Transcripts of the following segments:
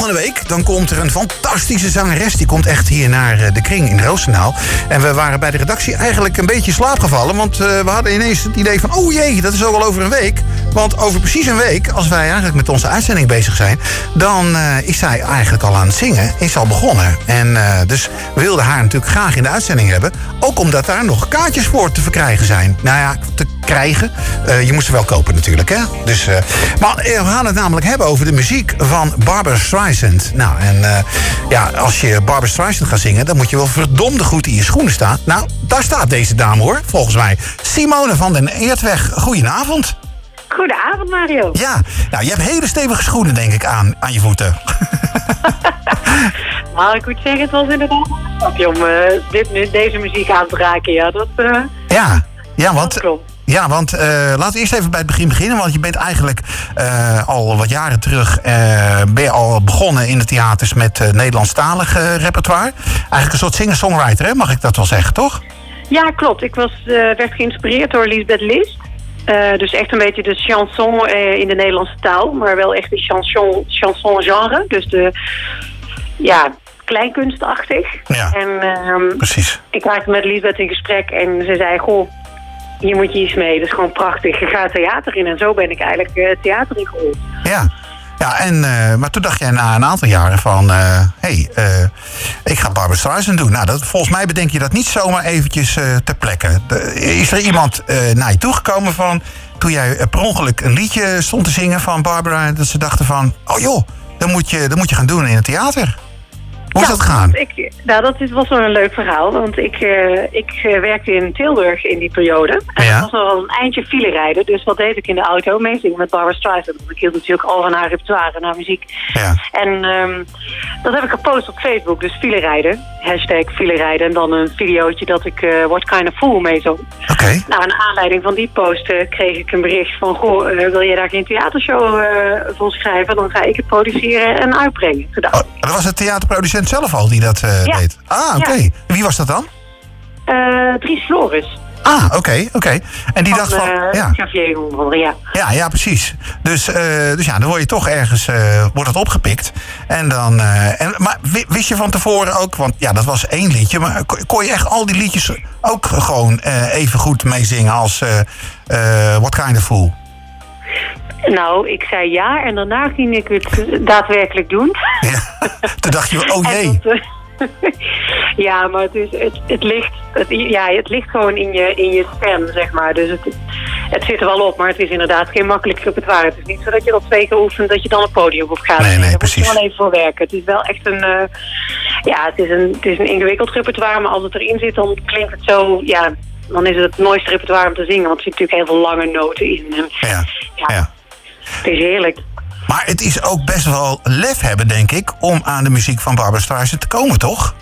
volgende week dan komt er een fantastische zangeres. Die komt echt hier naar eh, de kring in Roosendaal. En we waren bij de redactie eigenlijk een beetje slaapgevallen. Want eh, we hadden ineens het idee van... oh jee, dat is ook al over een week. Want over precies een week, als wij eigenlijk met onze uitzending bezig zijn... dan uh, is zij eigenlijk al aan het zingen. Is al begonnen. En dus we wilden haar natuurlijk graag in de uitzending hebben. Ook omdat daar nog kaartjes voor te verkrijgen zijn. Nou ja, te krijgen. je moest ze wel kopen natuurlijk, hè? Dus, maar we gaan het namelijk hebben over de muziek van Barbara Streisand. Nou, en uh, ja, als je Barbara Streisand gaat zingen... dan moet je wel verdomde goed in je schoenen staan. Nou, daar staat deze dame hoor, volgens mij. Simone van den Eertweg, goedenavond. Goedenavond, Mario. Ja, nou, je hebt hele stevige schoenen, denk ik, aan, aan je voeten. maar ik moet zeggen, het was inderdaad een om dit, deze muziek aan te raken. Ja, dat, ja. ja, want klopt. Ja, want uh, laten we eerst even bij het begin beginnen. Want je bent eigenlijk uh, al wat jaren terug uh, ben je al begonnen in de theaters met Nederlandstalig repertoire. Eigenlijk een soort singer-songwriter, hè? mag ik dat wel zeggen, toch? Ja, klopt. Ik was, werd geïnspireerd door Lisbeth List. dus echt een beetje de chanson in de Nederlandse taal. Maar wel echt de chanson, chanson genre. Dus de, ja, kleinkunstachtig. Ja, en, um, precies. Ik raakte met Lisbeth in gesprek en ze zei... Goh, hier moet je iets mee. Dat is gewoon prachtig. Je gaat theater in. En zo ben ik eigenlijk uh, theater ingerold. Ja. Ja, en, uh, maar toen dacht jij na een aantal jaren van... hé, uh, hey, ik ga Barbara Streisand doen. Nou, dat, volgens mij bedenk je dat niet zomaar eventjes ter plekke. is er iemand naar je toegekomen van... toen jij per ongeluk een liedje stond te zingen van Barbara... dat ze dachten van, oh joh, dat moet je, dat moet je gaan doen in het theater. Hoe is dat gaan? Ik, nou, dat is, was wel een leuk verhaal. Want ik, uh, ik uh, werkte in Tilburg in die periode. En ja. was wel een eindje file rijden. Dus wat deed ik in de auto? Meezingen met Barbara Streisand. Want ik hield natuurlijk al van haar repertoire en haar muziek. Ja. En um, dat heb ik gepost op Facebook. Dus file rijden. Hashtag file rijden. En dan een videootje dat ik uh, What Kind of Fool meezong. Oké. Okay. Nou, naar aanleiding van die post kreeg ik een bericht van... Goh, wil jij daar geen theatershow voor schrijven? Dan ga ik het produceren en uitbrengen. Oh, dat was het theaterproducent zelf al die dat uh, deed? Ah, oké. Wie was dat dan? Uh, Dries Floris. Ah, oké, okay, oké. Okay. En die van, dacht van... Uh, ja. Xavier ja. Ja, ja, precies. Dus, uh, dus ja, dan word je toch ergens uh, wordt het opgepikt. En dan... en, maar wist je van tevoren ook... Want ja, dat was één liedje. Maar kon je echt al die liedjes ook gewoon even goed meezingen als... What Kind of Fool? Nou, ik zei ja en daarna ging ik het daadwerkelijk doen. Ja, toen dacht je, oh jee. ja, maar het, is, het, het, ligt, het, ja, het ligt gewoon in je, in je stem, zeg maar. Dus het, het zit er wel op, maar het is inderdaad geen makkelijk repertoire. Het is niet zo dat je dat twee keer oefent dat je dan een podium op gaat. Nee, nee, precies. Daar moet je wel even voor werken. Het is wel echt een, uh, ja, het is een, het is een ingewikkeld repertoire, maar als het erin zit, dan klinkt het zo, ja, dan is het het mooiste repertoire om te zingen. Want er zitten natuurlijk heel veel lange noten in. En, ja. ja. ja. Het is heerlijk. Maar het is ook best wel lef hebben, denk ik, om aan de muziek van Barbara Streisand te komen, toch?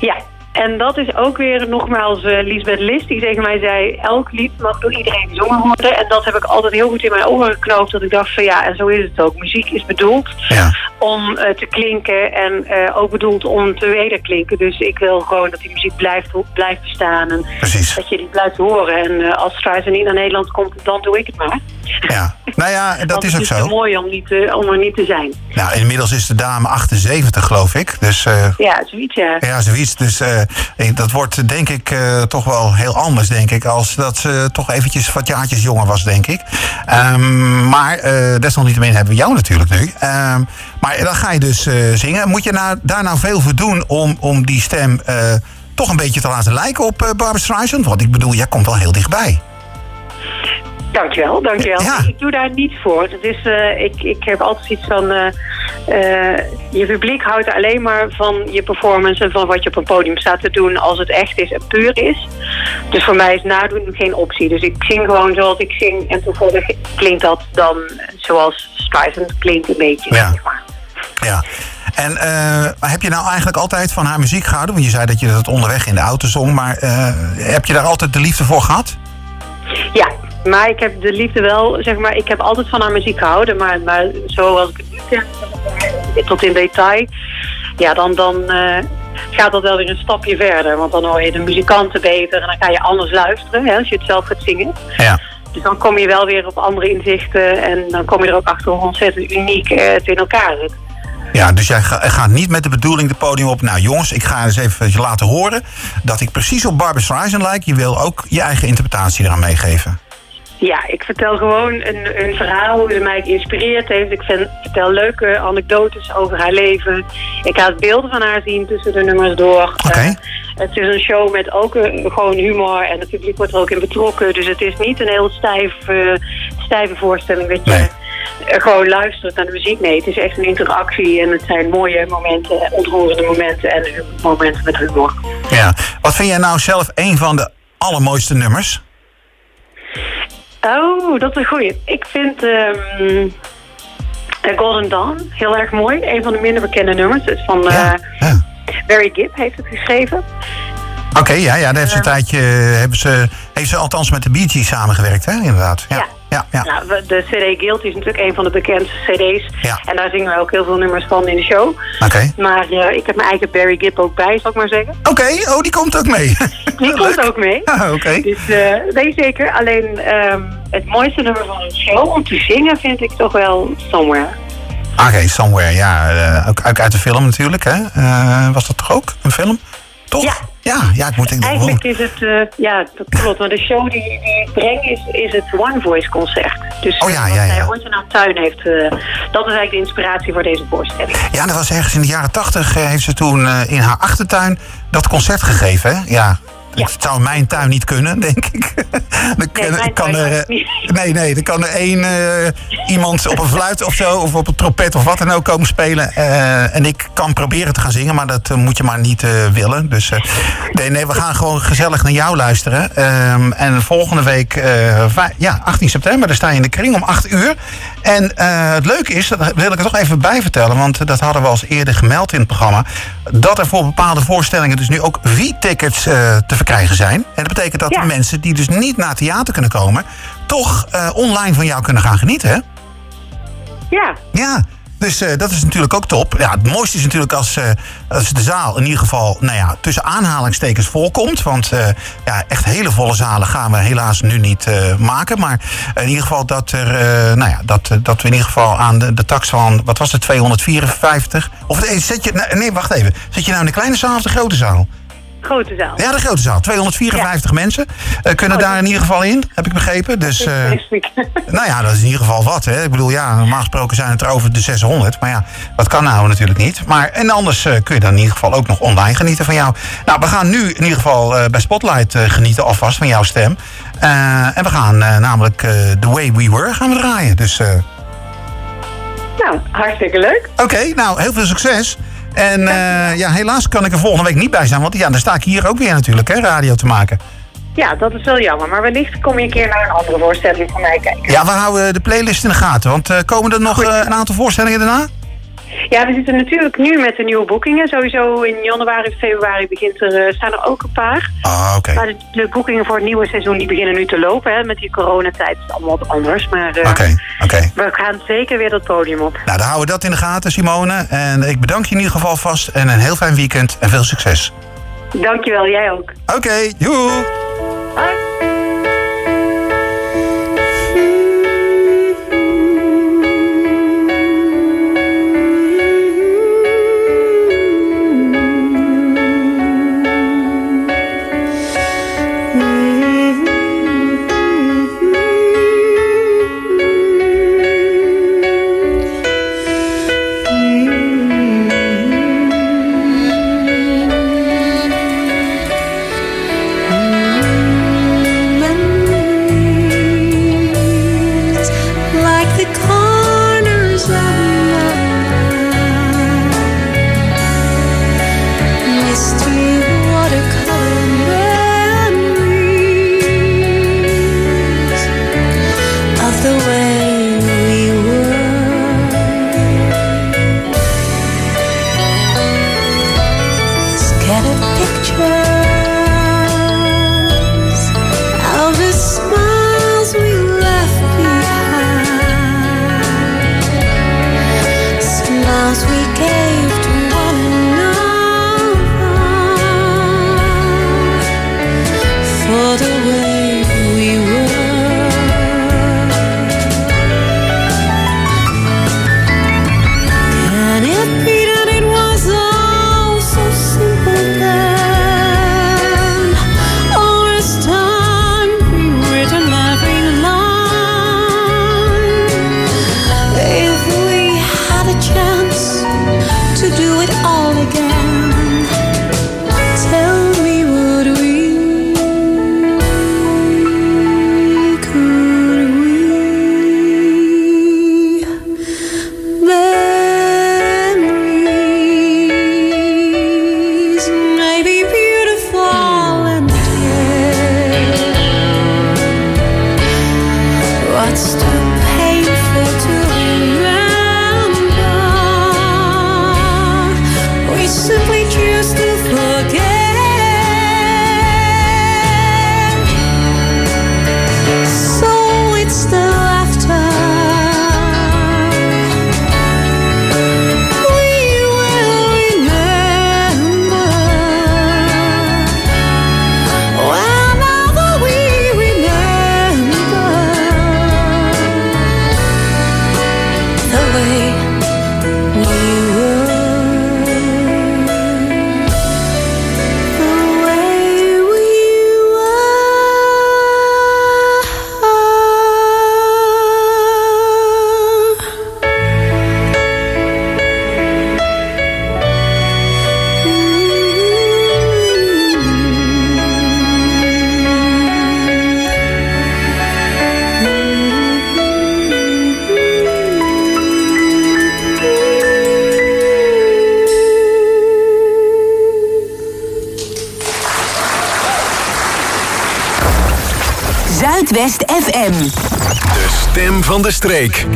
Ja, en dat is ook weer nogmaals uh, Lisbeth List die tegen mij zei... elk lied mag door iedereen gezongen worden. En dat heb ik altijd heel goed in mijn oren geknoopt. Dat ik dacht van ja, en zo is het ook. Muziek is bedoeld ja. Om uh, te klinken en uh, ook bedoeld om te wederklinken. Dus ik wil gewoon dat die muziek blijft, blijft bestaan. En Precies. dat je die blijft horen. En als Streisand niet naar Nederland komt, dan doe ik het maar. Ja, nou ja, dat is ook zo. Het is mooi om, niet te, om er niet te zijn. Nou, inmiddels is de dame 78, geloof ik. Dus, ja, zoiets, ja. Ja, zoiets. Dus dat wordt denk ik uh, toch wel heel anders, denk ik. Als dat ze toch eventjes wat jaartjes jonger was, denk ik. Um, maar uh, desalniettemin hebben we jou natuurlijk nu. Um, maar dan ga je dus uh, zingen. Moet je nou, daar nou veel voor doen om, om die stem toch een beetje te laten lijken op Barbara Streisand? Want ik bedoel, jij komt wel heel dichtbij. Dankjewel, dankjewel. Ja. Ik doe daar niet voor. Het is, uh, ik, ik heb altijd iets van... Uh, uh, je publiek houdt alleen maar van je performance... en van wat je op een podium staat te doen... als het echt is en puur is. Dus voor mij is nadoen geen optie. Dus ik zing gewoon zoals ik zing... en toevallig klinkt dat dan zoals Streisand klinkt een beetje. Ja. Zeg maar. Ja. En uh, heb je nou eigenlijk altijd van haar muziek gehouden? Want je zei dat je dat onderweg in de auto zong. Maar uh, heb je daar altijd de liefde voor gehad? Ja, maar ik heb de liefde wel, zeg maar, ik heb altijd van haar muziek gehouden. Maar, maar zoals ik het nu ken, tot in detail, ja, dan, dan uh, gaat dat wel weer een stapje verder. Want dan hoor je de muzikanten beter en dan ga je anders luisteren, hè, als je het zelf gaat zingen. Ja. Dus dan kom je wel weer op andere inzichten en dan kom je er ook achter hoe ontzettend uniek het in elkaar zit. Ja, dus jij gaat niet met de bedoeling de podium op. Nou jongens, ik ga eens even laten horen dat ik precies op Barbara Streisand lijk. Je wil ook je eigen interpretatie eraan meegeven. Ja, ik vertel gewoon een, een verhaal hoe ze mij geïnspireerd heeft. Ik vind, vertel leuke anekdotes over haar leven. Ik laat beelden van haar zien tussen de nummers door. Uh, het is een show met ook een, gewoon humor en het publiek wordt er ook in betrokken. Dus het is niet een heel stijf, uh, stijve voorstelling dat je... Nee gewoon luistert naar de muziek. Nee, het is echt een interactie en het zijn mooie momenten, ontroerende momenten en momenten met humor. Ja, wat vind jij nou zelf een van de allermooiste nummers? Oh, dat is een goeie. Ik vind um, Golden Dawn heel erg mooi. Een van de minder bekende nummers. Het is van ja, uh, Barry Gibb heeft het geschreven. Oké, ja, ja, dat heeft ze een tijdje hebben ze, heeft ze althans met de Bee Gees samengewerkt, hè, inderdaad. Ja. ja. Ja, Nou, de CD Guild is natuurlijk een van de bekendste CD's. Ja. En daar zingen we ook heel veel nummers van in de show. Oké. Maar uh, ik heb mijn eigen Barry Gibb ook bij, zal ik maar zeggen. Oké, oh, die komt ook mee. Die komt ook mee. Ah, oké. Dus uh, nee, zeker. Alleen um, het mooiste nummer van de show om te zingen vind ik toch wel Somewhere. Oké, okay, Somewhere, ja. Uh, ook uit de film natuurlijk, hè? was dat toch ook, een film? Toch? Ja. Ja, ja, ik moet denken. Eigenlijk is het, uh, ja, dat klopt. Maar de show die, die ik breng is, is het One Voice concert. Dus oh, ja, ja, ja. wat hij ooit tuin heeft, uh, dat is eigenlijk de inspiratie voor deze voorstelling. Ja, dat was ergens in de jaren tachtig, uh, heeft ze toen in haar achtertuin dat concert gegeven, hè? Ja. Ja. Het zou mijn tuin niet kunnen, denk ik. dan nee, kan er, nee, nee, er kan er één uh, iemand op een fluit of zo, of op een trompet of wat dan ook komen spelen. Uh, en ik kan proberen te gaan zingen, maar dat moet je maar niet willen. Dus nee, nee, we gaan gewoon gezellig naar jou luisteren. Um, en volgende week, ja, 18 september, daar sta je in de kring om 8 uur. En het leuke is, dat wil ik er toch even bij vertellen, want dat hadden we al eerder gemeld in het programma, dat er voor bepaalde voorstellingen dus nu ook V-tickets te verkrijgen zijn. En dat betekent dat ja. mensen die dus niet naar theater kunnen komen, toch uh, online van jou kunnen gaan genieten, hè? Ja. Ja. Dus uh, dat is natuurlijk ook top. Ja, het mooiste is natuurlijk als, uh, als de zaal in ieder geval nou ja, tussen aanhalingstekens volkomt. Want uh, ja, echt hele volle zalen gaan we helaas nu niet maken. Maar in ieder geval dat, er, nou ja, dat, dat we in ieder geval aan de, de tax van, wat was het, 254? Of zet je, nee, wacht even. Zet je nou in de kleine zaal of de grote zaal? Grote zaal. Ja, de grote zaal. 254 mensen uh, kunnen oh, daar in ieder geval in, heb ik begrepen. Dus, uh, nou ja, dat is in ieder geval wat. Hè. Ik bedoel, ja, normaal gesproken zijn het er over de 600. Maar ja, dat kan nou natuurlijk niet. Maar, en anders uh, kun je dan in ieder geval ook nog online genieten van jou. Nou, we gaan nu in ieder geval bij Spotlight genieten alvast van jouw stem. en we gaan namelijk The Way We Were gaan we draaien. Dus... nou, hartstikke leuk. Oké, nou, heel veel succes. En uh, ja, helaas kan ik er volgende week niet bij zijn. Want ja, dan sta ik hier ook weer natuurlijk, hè, radio te maken. Ja, dat is wel jammer. Maar wellicht kom je een keer naar een andere voorstelling van mij kijken. Ja, we houden de playlist in de gaten. Want uh, komen er nog uh, een aantal voorstellingen daarna? Ja, we zitten natuurlijk nu met de nieuwe boekingen. Sowieso in januari, februari begint er, staan er ook een paar. Ah, oké. Maar de, de, boekingen voor het nieuwe seizoen die beginnen nu te lopen. Hè. Met die coronatijd is het allemaal wat anders. Maar uh, okay, okay. we gaan zeker weer dat podium op. Nou, dan houden we dat in de gaten, Simone. En ik bedank je in ieder geval vast. En een heel fijn weekend en veel succes. Dankjewel, jij ook. Oké, okay, joe. for the world. Bye. It West FM. De stem van de streek.